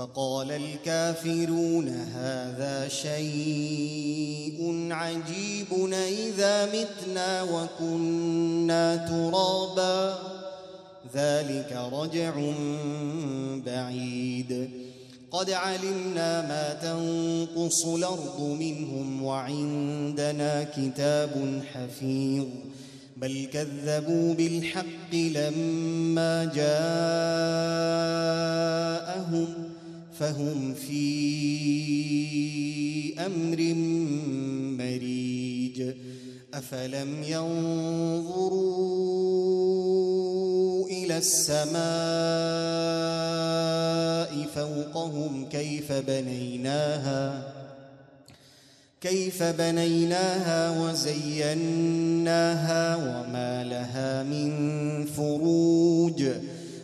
فقال الكافرون هذا شيء عجيب إذا متنا وكنا ترابا. ذلك رجع بعيد. قد علمنا ما تنقص الأرض منهم وعندنا كتاب حفيظ. بل كذبوا بالحق لما جاءهم. فهم في أمر مريج. أفلم ينظروا إلى السماء فوقهم كيف بنيناها كيف بنيناها وزيناها وما لها من فروج.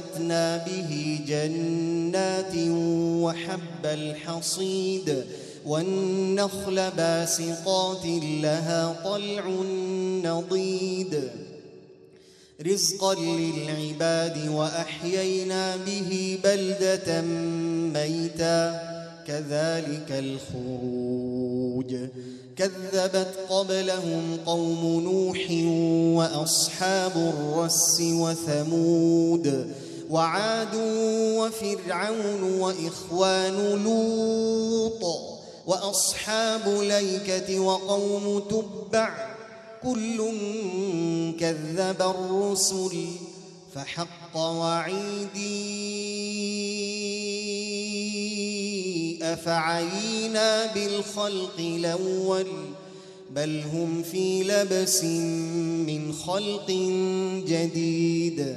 فأنبتنا به جنات وحب الحصيد والنخل باسقات لها طلع نضيد. رزقا للعباد وأحيينا به بلدة ميتا. كذلك الخروج. كذبت قبلهم قوم نوح وأصحاب الرس وثمود. وعاد وفرعون وإخوان لوط وأصحاب ليكة وقوم تبع كل كذب الرسل فحق وعيدي أفعينا بالخلق الأول بل هم في لبس من خلق جديد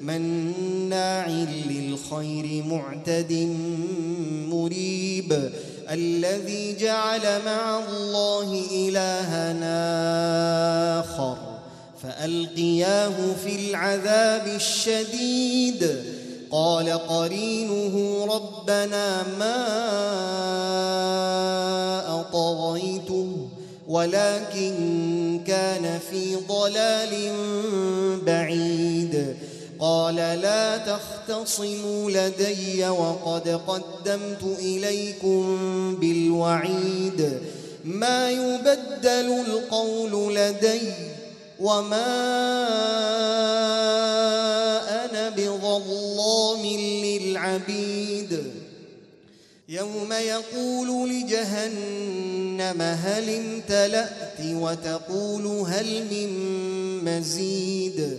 مناع للخير معتد مريب الذي جعل مع الله إلهنا آخر فألقياه في العذاب الشديد قال قرينه ربنا ما أطغيته ولكن كان في ضلال بعيد قال لا تختصموا لدي وقد قدمت إليكم بالوعيد. ما يبدل القول لدي وما أنا بظلام للعبيد. يوم يقول لجهنم هل امتلأت وتقول هل من مزيد.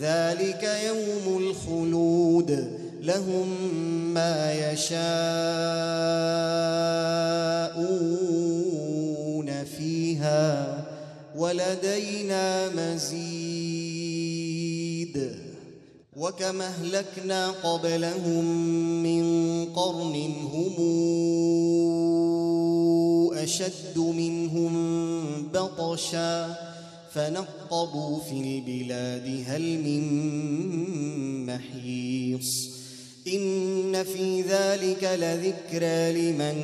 ذلك يوم الخلود. لهم ما يشاءون فيها ولدينا مزيد. وكما أهلكنا قبلهم من قرن هم أشد منهم بطشا. فنقبوا في البلاد هل من محيص. إن في ذلك لذكرى لمن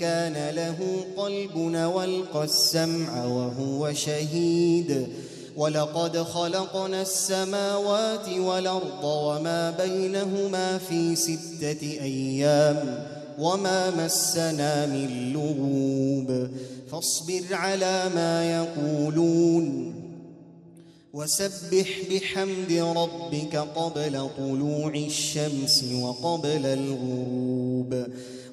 كان له قلب والقى السمع وهو شهيد. ولقد خلقنا السماوات والأرض وما بينهما في ستة أيام. وما مسنا من لغوب فاصبر على ما يقولون وسبح بحمد ربك قبل طلوع الشمس وقبل الغروب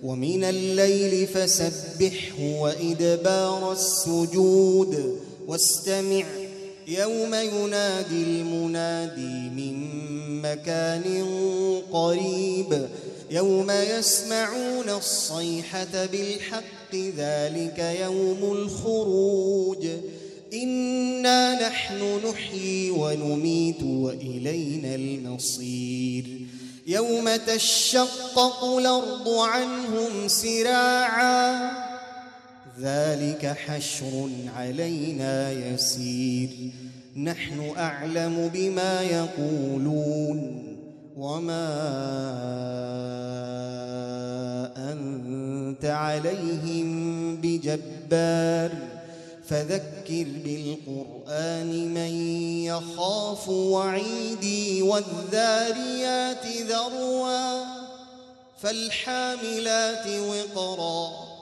ومن الليل فسبحه وإدبار السجود واستمع يوم ينادي المنادي من مكان قريب يوم يسمعون الصيحة بالحق ذلك يوم الخروج. إنا نحن نحيي ونميت وإلينا المصير. يوم تشقق الأرض عنهم سراعا ذلك حشر علينا يسير. نحن أعلم بما يقولون. وما أنت عليهم بجبار فذكر بالقرآن من يخاف وعيدي والذاريات ذروا فالحاملات وقرا